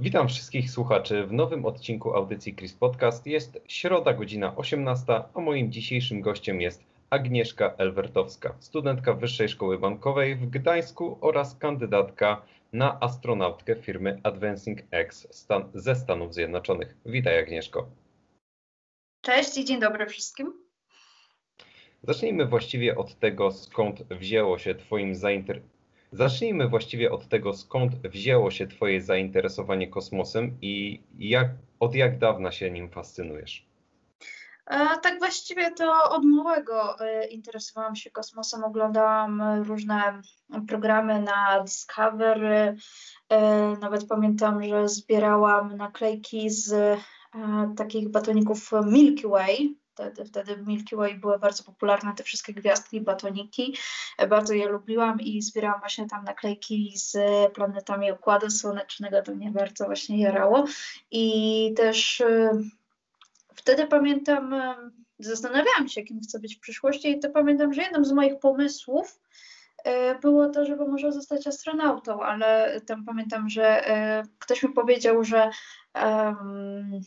Witam wszystkich słuchaczy w nowym odcinku audycji Chris Podcast. Jest środa, godzina 18, a moim dzisiejszym gościem jest Agnieszka Elwertowska, studentka Wyższej Szkoły Bankowej w Gdańsku oraz kandydatka na astronautkę firmy Advancing X Stan ze Stanów Zjednoczonych. Witaj Agnieszko. Cześć i dzień dobry wszystkim. Zacznijmy właściwie od tego, skąd wzięło się Twoim zainteresowaniem Zacznijmy właściwie od tego, skąd wzięło się Twoje zainteresowanie kosmosem i jak, od jak dawna się nim fascynujesz? E, tak właściwie to od małego e, interesowałam się kosmosem, oglądałam różne programy na Discovery, e, nawet pamiętam, że zbierałam naklejki z takich batoników Milky Way, Wtedy, wtedy Milky Way były bardzo popularne, te wszystkie gwiazdki, batoniki. Bardzo je lubiłam i zbierałam właśnie tam naklejki z planetami Układu Słonecznego. To mnie bardzo właśnie jarało. I też y, wtedy pamiętam, y, zastanawiałam się, kim chcę być w przyszłości i to pamiętam, że jednym z moich pomysłów y, było to, żeby może zostać astronautą, ale tam pamiętam, że ktoś mi powiedział, że um,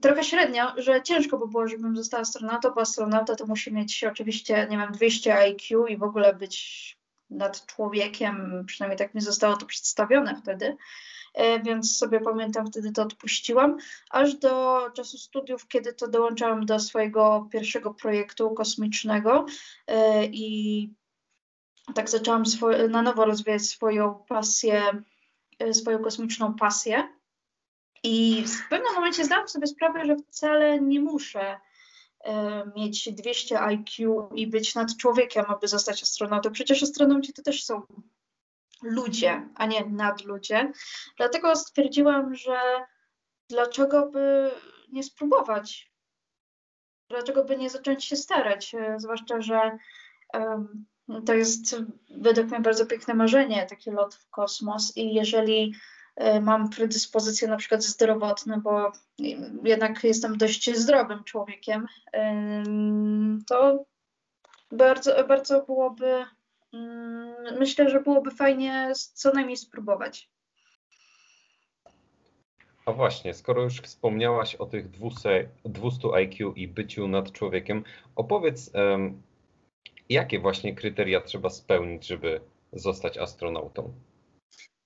trochę średnio, że ciężko by było, żebym została astronautą, bo astronauta to musi mieć oczywiście, nie wiem, 200 IQ i w ogóle być nad człowiekiem, przynajmniej tak mi zostało to przedstawione wtedy, e, więc sobie pamiętam, wtedy to odpuściłam, aż do czasu studiów, kiedy to dołączałam do swojego pierwszego projektu kosmicznego e, i tak zaczęłam na nowo rozwijać swoją pasję, e, swoją kosmiczną pasję. I w pewnym momencie zdałam sobie sprawę, że wcale nie muszę e, mieć 200 IQ i być nad człowiekiem, aby zostać astronautą. Przecież astronauci to też są ludzie, a nie nadludzie. Dlatego stwierdziłam, że dlaczego by nie spróbować? Dlaczego by nie zacząć się starać? E, zwłaszcza, że um, to jest według mnie bardzo piękne marzenie, taki lot w kosmos i jeżeli mam predyspozycje na przykład zdrowotne, bo jednak jestem dość zdrowym człowiekiem, to bardzo, bardzo byłoby, myślę, że byłoby fajnie co najmniej spróbować. A właśnie, skoro już wspomniałaś o tych 200, 200 IQ i byciu nad człowiekiem, opowiedz, jakie właśnie kryteria trzeba spełnić, żeby zostać astronautą?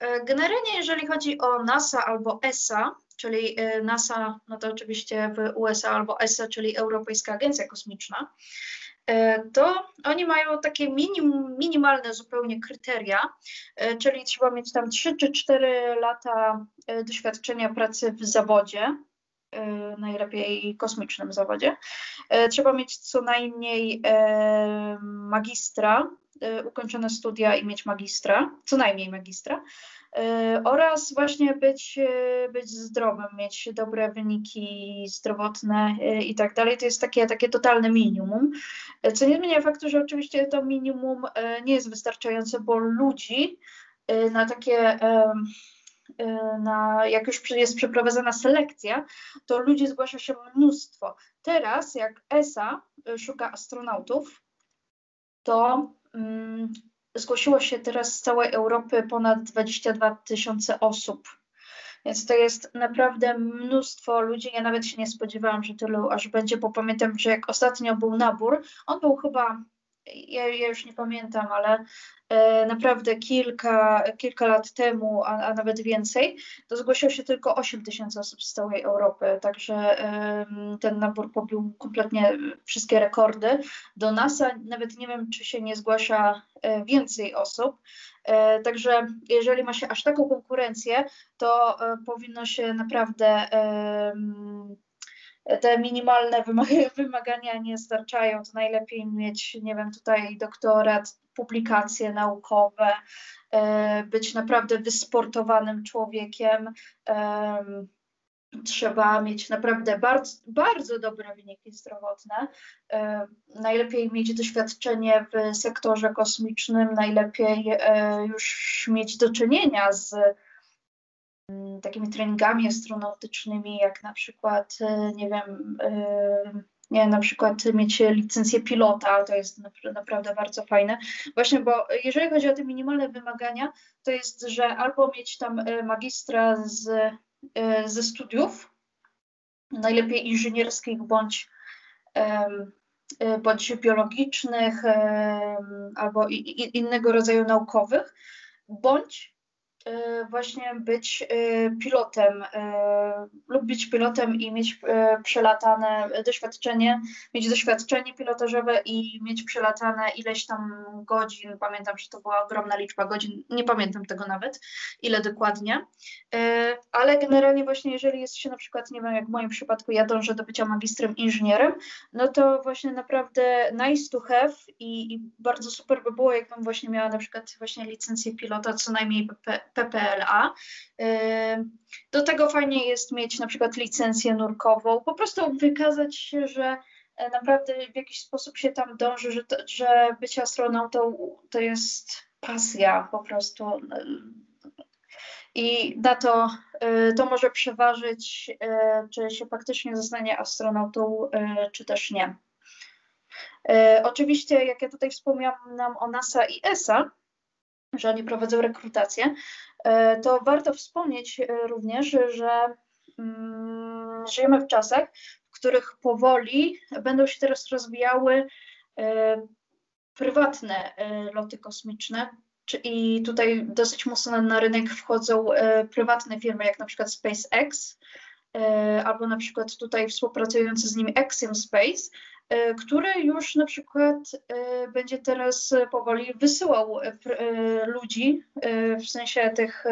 E, generalnie, jeżeli chodzi o NASA albo ESA, czyli e, NASA, no to oczywiście w USA albo ESA, czyli Europejska Agencja Kosmiczna, e, to oni mają takie minim, minimalne zupełnie kryteria, czyli trzeba mieć tam 3 czy 4 lata doświadczenia pracy w zawodzie, najlepiej kosmicznym zawodzie. Trzeba mieć co najmniej magistra, ukończone studia i mieć magistra, co najmniej magistra. E, oraz właśnie być, e, być zdrowym, mieć dobre wyniki zdrowotne i tak dalej. To jest takie, takie totalne minimum. Co nie zmienia faktu, że oczywiście to minimum nie jest wystarczające, bo ludzi na takie na, jak już jest przeprowadzona selekcja, to ludzi zgłasza się mnóstwo. Teraz, jak ESA szuka astronautów, to mm, zgłosiło się teraz z całej Europy ponad 22 tysiące osób. Więc to jest naprawdę mnóstwo ludzi. Ja nawet się nie spodziewałam, że tylu aż będzie, bo pamiętam, że jak ostatnio był nabór, on był chyba ja, ja, już nie pamiętam, ale e, naprawdę kilka, kilka lat temu, a, a, nawet więcej, to zgłosiło się tylko 8 tysięcy osób z całej Europy, także e, ten nabór pobił kompletnie wszystkie rekordy. Do NASA nawet nie wiem, czy się nie zgłasza e, więcej osób, e, także jeżeli ma się aż taką konkurencję, to e, powinno się naprawdę te minimalne wymagania nie starczają, to najlepiej mieć, nie wiem, tutaj doktorat, publikacje naukowe, e, być naprawdę wysportowanym człowiekiem. Trzeba mieć naprawdę bardzo, bardzo dobre wyniki zdrowotne. E, najlepiej mieć doświadczenie w sektorze kosmicznym, najlepiej e, już mieć do czynienia z takimi treningami astronautycznymi, jak na przykład, e, nie wiem, e, nie na przykład mieć licencję pilota, to jest naprawdę bardzo fajne. Właśnie, bo jeżeli chodzi o te minimalne wymagania, to jest, że albo mieć tam magistra z, ze studiów, najlepiej inżynierskich bądź bądź biologicznych albo innego rodzaju naukowych, bądź E, właśnie być e, pilotem e, lub być pilotem i mieć przelatane doświadczenie, mieć doświadczenie pilotażowe i mieć przelatane ileś tam godzin, pamiętam, że to była ogromna liczba godzin, nie pamiętam tego nawet, ile dokładnie, ale generalnie właśnie jeżeli jest się na przykład, nie wiem, jak w moim przypadku ja dążę do bycia magistrem inżynierem, no to właśnie naprawdę nice to have i, i bardzo super by było, jakbym właśnie miała na przykład właśnie licencję pilota, co najmniej PPLA. Do tego fajnie jest mieć na przykład licencję nurkową, po prostu wykazać się, że e, naprawdę w jakiś sposób się tam dąży, że, to, że bycie astronautą to jest pasja po prostu. I na to, e, to może przeważyć, e, czy się faktycznie zostanie astronautą, czy też nie. Oczywiście, jak ja tutaj wspomniałam o NASA i ESA, że oni prowadzą rekrutację, e, to warto wspomnieć e, również, że mm, żyjemy w czasach, w których powoli będą się teraz rozwijały e, prywatne loty kosmiczne, i tutaj dosyć mocno na rynek wchodzą prywatne firmy, jak na przykład SpaceX, albo na przykład tutaj współpracujący z nimi Axiom Space, który już na przykład e, będzie teraz powoli wysyłał e, ludzi, w sensie tych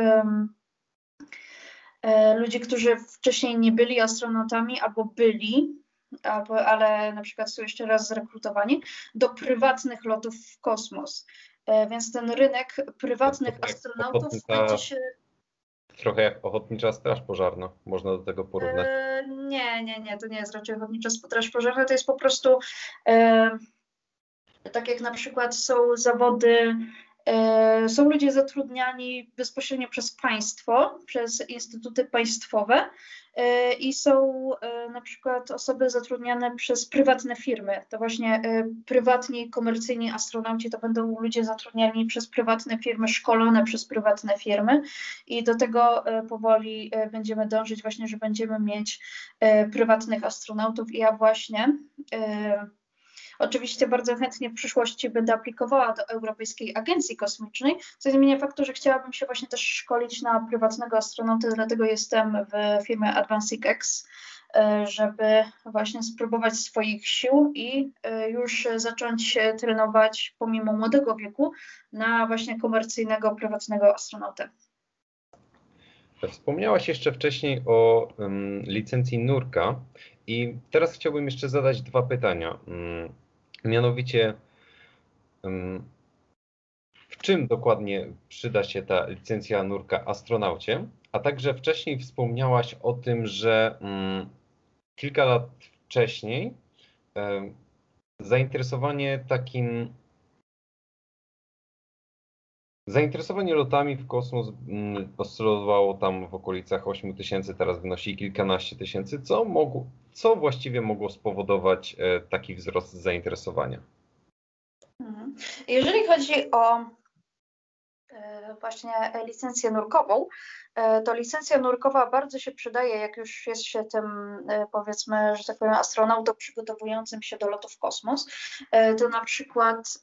ludzi, którzy wcześniej nie byli astronautami albo byli, albo, ale na przykład są jeszcze raz zrekrutowani, do prywatnych lotów w kosmos. Więc ten rynek prywatnych astronautów będzie się Trochę jak ochotnicza straż pożarna, można do tego porównać. E, nie, nie, nie, to nie jest raczej ochotnicza straż pożarna, to jest po prostu e, tak jak na przykład są zawody, są ludzie zatrudniani bezpośrednio przez państwo, przez instytuty państwowe E, i są e, na przykład osoby zatrudniane przez prywatne firmy. To właśnie e, prywatni, komercyjni astronauci to będą ludzie zatrudniani przez prywatne firmy, szkolone przez prywatne firmy i do tego powoli będziemy dążyć właśnie, że będziemy mieć prywatnych astronautów i ja właśnie Oczywiście bardzo chętnie w przyszłości będę aplikowała do Europejskiej Agencji Kosmicznej, co zmienia faktu, że chciałabym się właśnie też szkolić na prywatnego astronauta, dlatego jestem w firmie Advancing X, e, żeby właśnie spróbować swoich sił i e, już zacząć trenować pomimo młodego wieku na właśnie komercyjnego, prywatnego astronautę. Wspomniałaś jeszcze wcześniej o um, licencji Nurka i teraz chciałbym jeszcze zadać dwa pytania. Um, Mianowicie, w czym dokładnie przyda się ta licencja nurka astronaucie? A także wcześniej wspomniałaś o tym, że kilka lat wcześniej zainteresowanie takim Zainteresowanie lotami w kosmos oscylowało tam w okolicach 8 tysięcy, teraz wynosi kilkanaście tysięcy. Co, mogło, co właściwie mogło spowodować e, taki wzrost zainteresowania? Mhm. Jeżeli chodzi o e, właśnie licencję nurkową, e, to licencja nurkowa bardzo się przydaje, jak już jest się tym, powiedzmy, że tak powiem, astronautą przygotowującym się do lotu w kosmos. To na przykład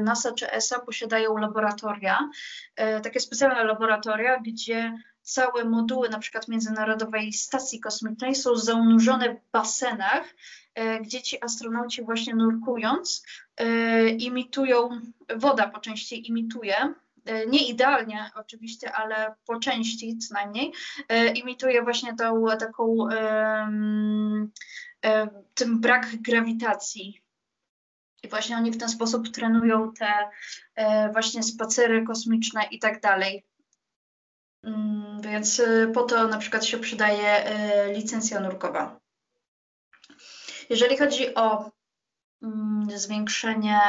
NASA czy ESA posiadają laboratoria, takie specjalne laboratoria, gdzie całe moduły na przykład Międzynarodowej Stacji Kosmicznej są zanurzone w basenach, e, gdzie ci astronauci właśnie nurkując e, imitują, woda po części imituje, e, nie idealnie oczywiście, ale po części co najmniej, imituje właśnie tą taką tym brak grawitacji. I właśnie oni w ten sposób trenują te właśnie spacery kosmiczne i tak dalej. Mm, więc y, po to na przykład się przydaje y, licencja nurkowa. Jeżeli chodzi o mm, zwiększenie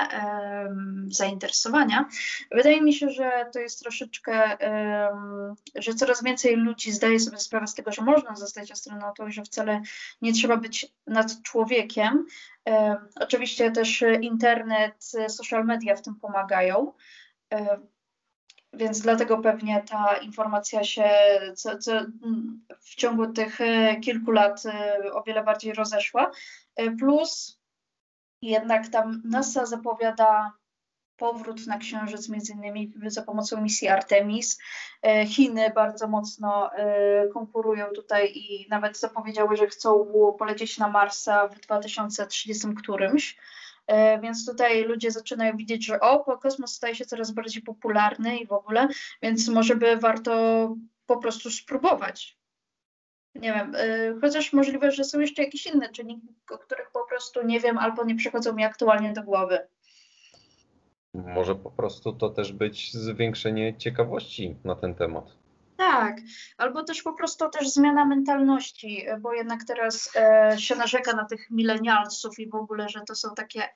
zainteresowania. Wydaje mi się, że to jest troszeczkę, że coraz więcej ludzi zdaje sobie sprawę z tego, że można zostać astronautą i że wcale nie trzeba być nad człowiekiem. Oczywiście też internet, social media w tym pomagają. Więc dlatego pewnie ta informacja się co, co w ciągu tych kilku lat o wiele bardziej rozeszła. Plus jednak tam NASA zapowiada powrót na Księżyc, między innymi za pomocą misji Artemis. E, Chiny bardzo mocno e, konkurują tutaj i nawet zapowiedziały, że chcą polecieć na Marsa w 2030 którymś. E, więc tutaj ludzie zaczynają widzieć, że o, kosmos staje się coraz bardziej popularny i w ogóle, więc może by warto po prostu spróbować nie wiem, yy, chociaż możliwe, że są jeszcze jakieś inne czynniki, o których po prostu nie wiem albo nie przychodzą mi aktualnie do głowy. Może po prostu to też być zwiększenie ciekawości na ten temat. Tak, albo też po prostu też zmiana mentalności, bo jednak teraz e, się narzeka na tych milenialsów i w ogóle, że to są takie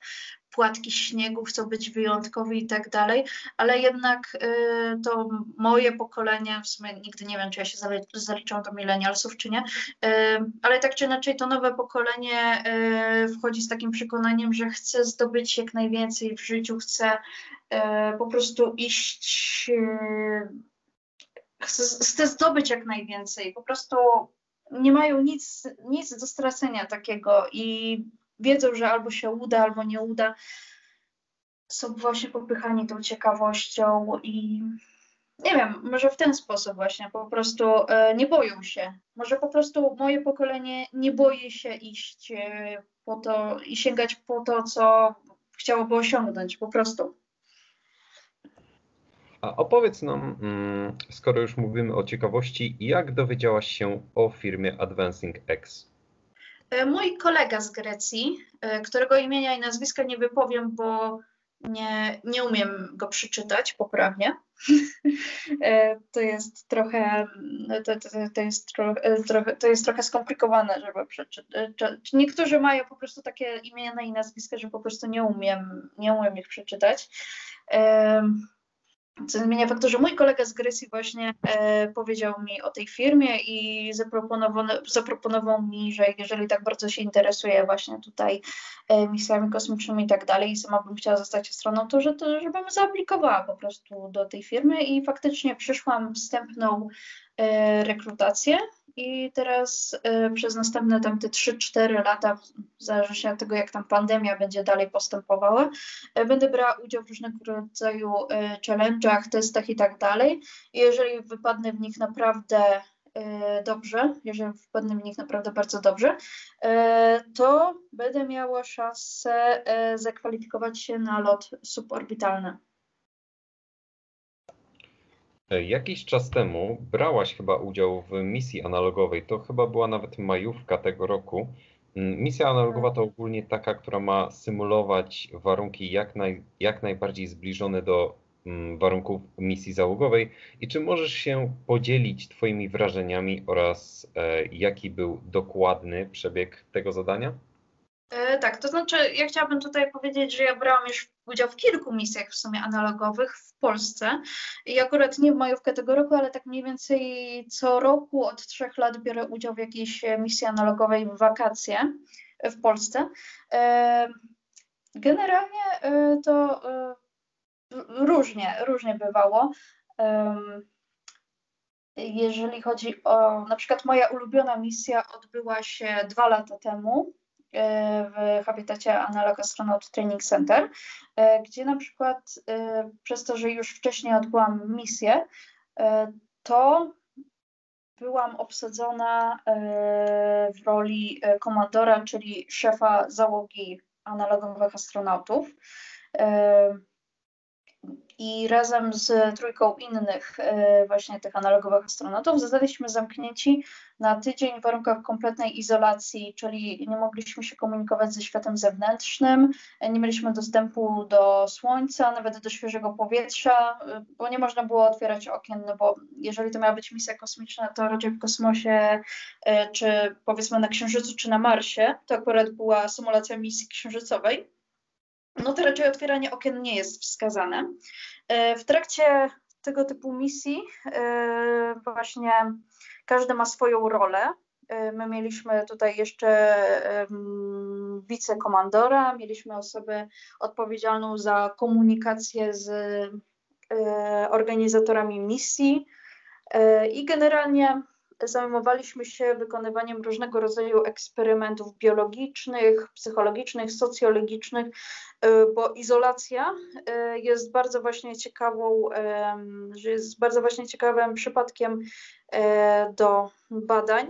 płatki śniegu, chcą być wyjątkowi i tak dalej, ale jednak e, to moje pokolenie, w sumie nigdy nie wiem, czy ja się zaliczam do milenialsów, czy nie, e, ale tak czy inaczej to nowe pokolenie e, wchodzi z takim przekonaniem, że chce zdobyć jak najwięcej w życiu, chce po prostu iść chcę, zdobyć jak najwięcej. Po prostu nie mają nic, nic do stracenia takiego i wiedzą, że albo się uda, albo nie uda. Są właśnie popychani tą ciekawością i nie wiem, może w ten sposób właśnie po prostu e, nie boją się. Może po prostu moje pokolenie nie boi się iść e, po to i sięgać po to, co chciałoby osiągnąć po prostu. A opowiedz nam, mm, skoro już mówimy o ciekawości, jak dowiedziałaś się o firmie Advancing X? E, mój kolega z Grecji, e, którego imienia i nazwiska nie wypowiem, bo nie, nie umiem go przeczytać poprawnie. E, to jest trochę, to, to, to, jest trochę, to jest trochę skomplikowane, żeby przeczytać. Niektórzy mają po prostu takie imiona i nazwiska, że po prostu nie umiem, nie umiem ich przeczytać. Co zmienia faktu, że mój kolega z Grecji właśnie e, powiedział mi o tej firmie i zaproponował, zaproponował mi, że jeżeli tak bardzo się interesuje właśnie tutaj e, misjami kosmicznymi i tak dalej i sama bym chciała zostać stroną, to, że to żebym zaaplikowała po prostu do tej firmy i faktycznie przyszłam wstępną e, rekrutację i teraz y, przez następne tam te 3-4 lata, w zależności od tego, jak tam pandemia będzie dalej postępowała, y, będę brała udział w różnego rodzaju y, challenge'ach, testach i tak dalej. I jeżeli wypadnę w nich naprawdę dobrze, jeżeli wpadnę w nich naprawdę bardzo dobrze, to będę miała szansę zakwalifikować się na lot suborbitalny. E, jakiś czas temu brałaś chyba udział w misji analogowej. To chyba była nawet majówka tego roku. Mm, misja analogowa to ogólnie taka, która ma symulować warunki jak, naj, jak najbardziej zbliżone do mm, warunków misji załogowej. I czy możesz się podzielić Twoimi wrażeniami oraz e, jaki był dokładny przebieg tego zadania? E, tak, to znaczy ja chciałabym tutaj powiedzieć, że ja brałam już udział w kilku misjach w sumie analogowych w Polsce i akurat nie w majówkę tego roku, ale tak mniej więcej co roku od trzech lat biorę udział w jakiejś misji analogowej w wakacje w Polsce. E, generalnie e, to różnie, różnie bywało. Jeżeli chodzi o na przykład moja ulubiona misja odbyła się dwa lata temu w habitacie Analog Astronaut Training Center, e, gdzie na przykład e, przez to, że już wcześniej odbyłam misję, e, to byłam obsadzona w roli komandora, czyli szefa załogi analogowych astronautów i razem z trójką innych e, właśnie tych analogowych astronautów zostaliśmy zamknięci na tydzień w warunkach kompletnej izolacji, czyli nie mogliśmy się komunikować ze światem zewnętrznym, nie mieliśmy dostępu do słońca, nawet do świeżego powietrza, e, bo nie można było otwierać okien, no bo jeżeli to miała być misja kosmiczna, to raczej w kosmosie, e, czy powiedzmy na Księżycu, czy na Marsie, to akurat była symulacja misji księżycowej no to raczej otwieranie okien nie jest wskazane. W trakcie tego typu misji właśnie każdy ma swoją rolę. My mieliśmy tutaj jeszcze wicekomandora, mieliśmy osobę odpowiedzialną za komunikację z organizatorami misji i generalnie zajmowaliśmy się wykonywaniem różnego rodzaju eksperymentów biologicznych, psychologicznych, socjologicznych, e, bo izolacja e, jest bardzo właśnie ciekawą, jest bardzo właśnie ciekawym przypadkiem e, do badań,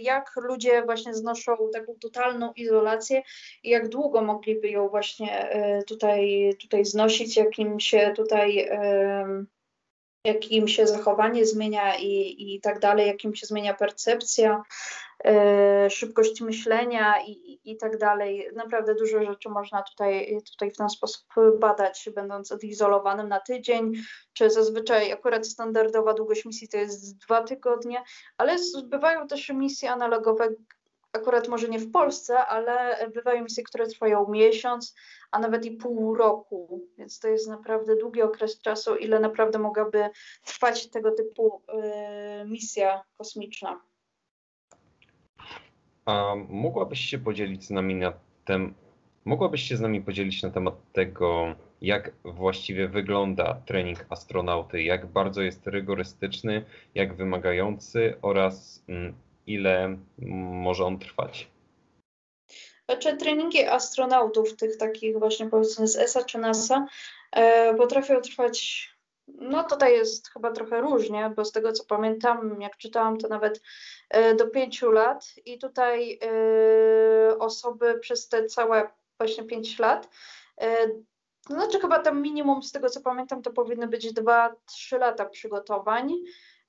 jak ludzie właśnie znoszą taką totalną izolację i jak długo mogliby ją właśnie tutaj, tutaj znosić, jakim się tutaj jakim się zachowanie zmienia i, i tak dalej, jakim się zmienia percepcja, e, szybkość myślenia i, i, tak dalej. Naprawdę dużo rzeczy można tutaj, tutaj w ten sposób badać, będąc odizolowanym na tydzień, czy zazwyczaj akurat standardowa długość misji to jest dwa tygodnie, ale bywają też misje analogowe, akurat może nie w Polsce, ale bywają misje, które trwają miesiąc, a nawet i pół roku, więc to jest naprawdę długi okres czasu, ile naprawdę mogłaby trwać tego typu y, misja kosmiczna. A mogłabyś się podzielić z nami na tem, mogłabyś się z nami podzielić na temat tego, jak właściwie wygląda trening astronauty, jak bardzo jest rygorystyczny, jak wymagający oraz mm, ile może on trwać? Znaczy treningi astronautów, tych takich właśnie powiedzmy z ESA czy NASA, e, potrafią trwać, no tutaj jest chyba trochę różnie, bo z tego co pamiętam, jak czytałam, to nawet e, do pięciu lat i tutaj e, osoby przez te całe właśnie pięć lat to znaczy chyba tam minimum z tego co pamiętam to powinny być dwa, trzy lata przygotowań.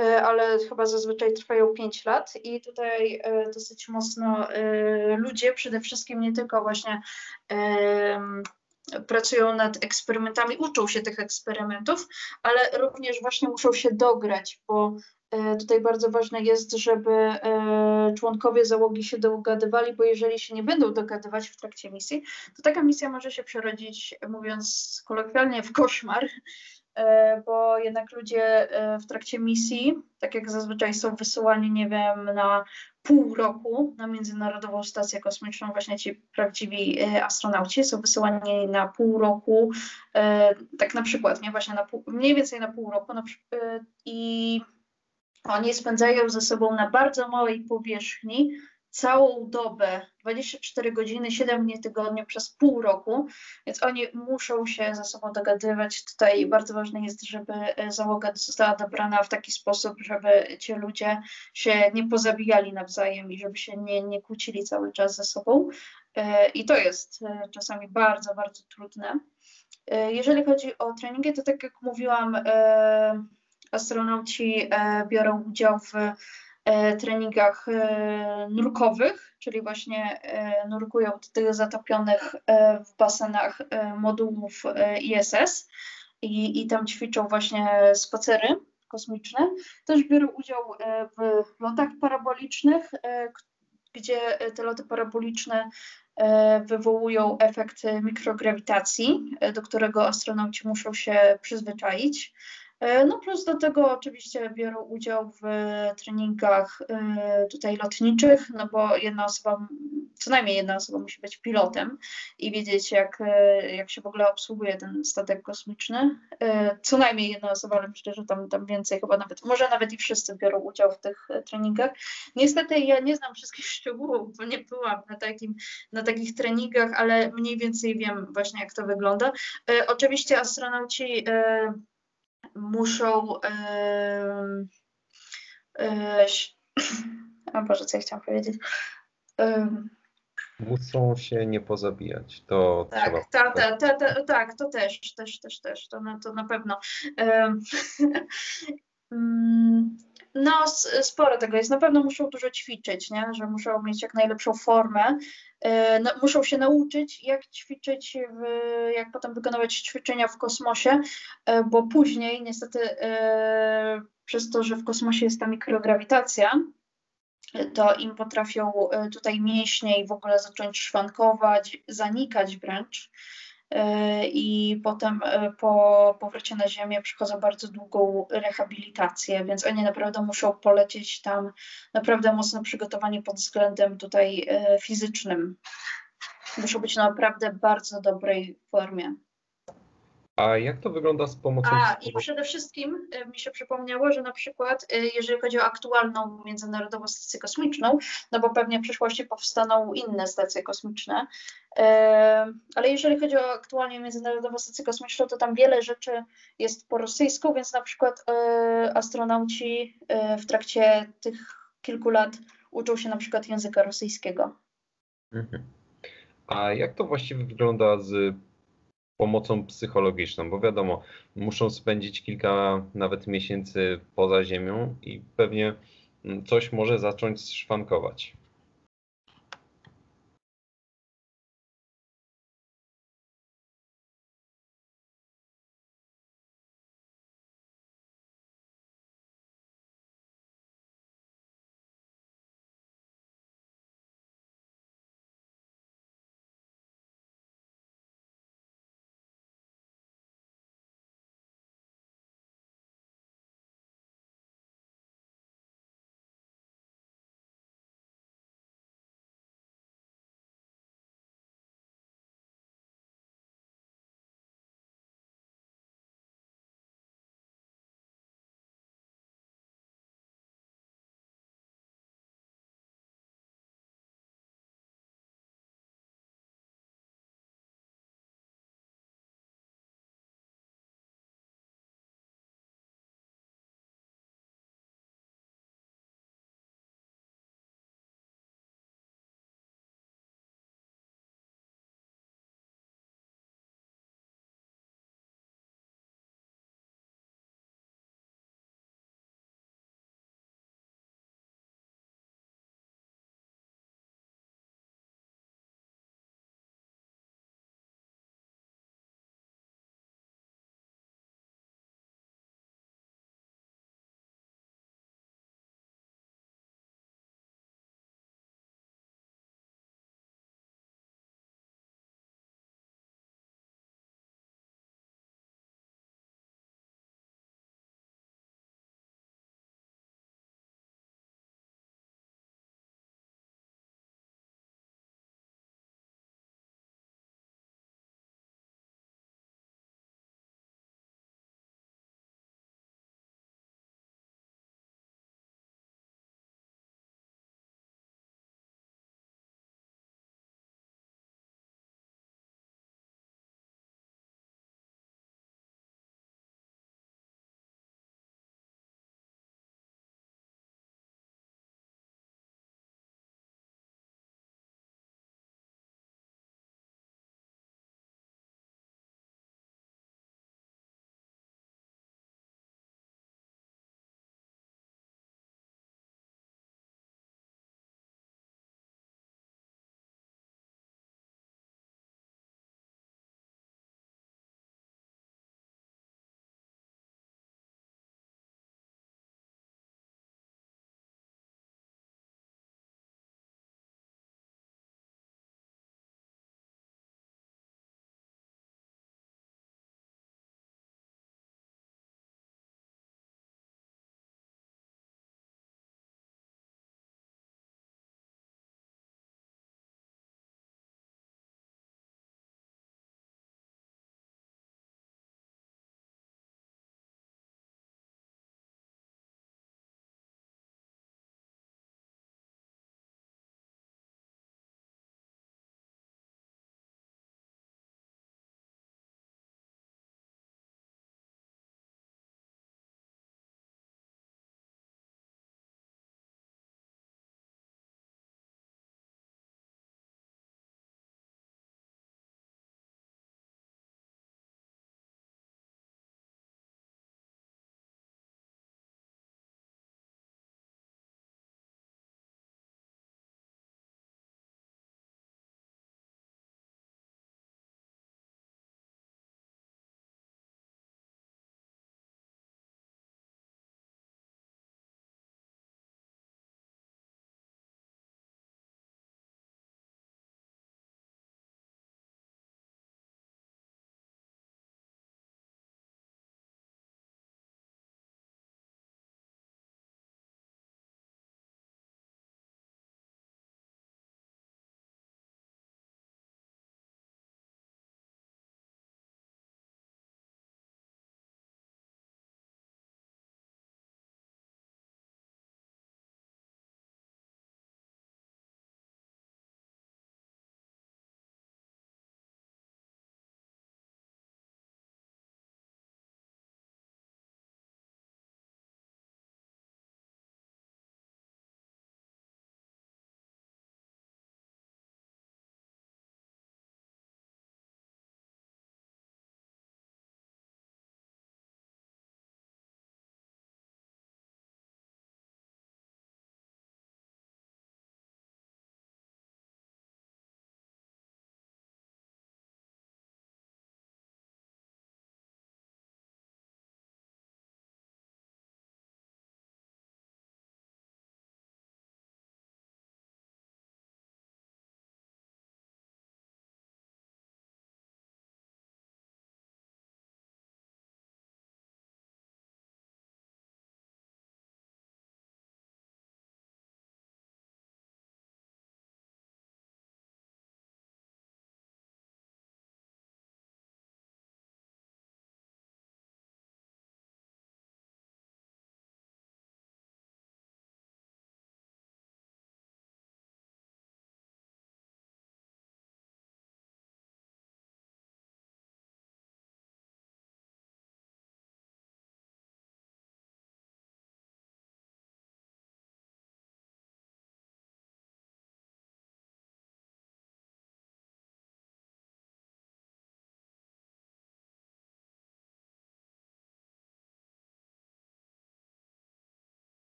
E, ale chyba zazwyczaj trwają 5 lat i tutaj e, dosyć mocno e, ludzie, przede wszystkim nie tylko właśnie pracują nad eksperymentami, uczą się tych eksperymentów, ale również właśnie muszą się dograć, bo tutaj bardzo ważne jest, żeby członkowie załogi się dogadywali, bo jeżeli się nie będą dogadywać w trakcie misji, to taka misja może się przerodzić, mówiąc kolokwialnie, w koszmar, bo jednak ludzie e, w trakcie misji, tak jak zazwyczaj są wysyłani, nie wiem, na pół roku na Międzynarodową Stację Kosmiczną, właśnie ci prawdziwi e, astronauci są wysyłani na pół roku, tak na przykład, nie, właśnie na pół, mniej więcej na pół roku na, i oni spędzają ze sobą na bardzo małej powierzchni całą dobę, 24 godziny, 7 dni tygodnia przez pół roku, więc oni muszą się ze sobą dogadywać. Tutaj bardzo ważne jest, żeby e, załoga została dobrana w taki sposób, żeby ci ludzie się nie pozabijali nawzajem i żeby się nie, nie kłócili cały czas ze sobą. E, I to jest e, czasami bardzo, bardzo trudne. Jeżeli chodzi o treningi, to tak jak mówiłam, astronauci biorą udział w treningach e, nurkowych, czyli właśnie e, nurkują do tych zatopionych w basenach modułów ISS i, i tam ćwiczą właśnie spacery kosmiczne. Też biorą udział w lotach parabolicznych, gdzie te loty paraboliczne wywołują efekt mikrograwitacji, do którego astronauci muszą się przyzwyczaić. E, no plus do tego oczywiście biorą udział w treningach e, tutaj lotniczych, no bo jedna osoba, co najmniej jedna osoba musi być pilotem i wiedzieć jak, e, jak się w ogóle obsługuje ten statek kosmiczny. Co najmniej jedna osoba, ale myślę, że tam, tam więcej chyba nawet, może nawet i wszyscy biorą udział w tych treningach. Niestety ja nie znam wszystkich szczegółów, bo nie byłam na, takim, na takich treningach, ale mniej więcej wiem właśnie jak to wygląda. Oczywiście astronauci muszą. Yy, yy, Boże, co ja chciałam powiedzieć? Muszą się nie pozabijać. To tak, trzeba. Ta, ta, ta, ta, tak, to też, też, też, też, to na, to na pewno. No, sporo tego jest. Na pewno muszą dużo ćwiczyć, nie? że muszą mieć jak najlepszą formę. E, no, muszą się nauczyć, jak ćwiczyć, w, jak potem wykonywać ćwiczenia w kosmosie, e, bo później niestety e, przez to, że w kosmosie jest ta mikrograwitacja, to im potrafią tutaj mięśnie i w ogóle zacząć szwankować, zanikać wręcz. I potem po powrocie na Ziemię przychodzą bardzo długą rehabilitację, więc oni naprawdę muszą polecieć tam naprawdę mocno przygotowani pod względem tutaj fizycznym. Muszą być naprawdę bardzo dobrej formie. A jak to wygląda z pomocą? A i przede wszystkim e, mi się przypomniało, że na przykład e, jeżeli chodzi o aktualną Międzynarodową Stację Kosmiczną, no bo pewnie w przyszłości powstaną inne stacje kosmiczne, e, ale jeżeli chodzi o aktualnie Międzynarodową Stację Kosmiczną, to tam wiele rzeczy jest po rosyjsku, więc na przykład astronauci w trakcie tych kilku lat uczą się na przykład języka rosyjskiego. Mhm. A jak to właściwie wygląda z pomocą psychologiczną, bo wiadomo, muszą spędzić kilka nawet miesięcy poza Ziemią i pewnie coś może zacząć szwankować.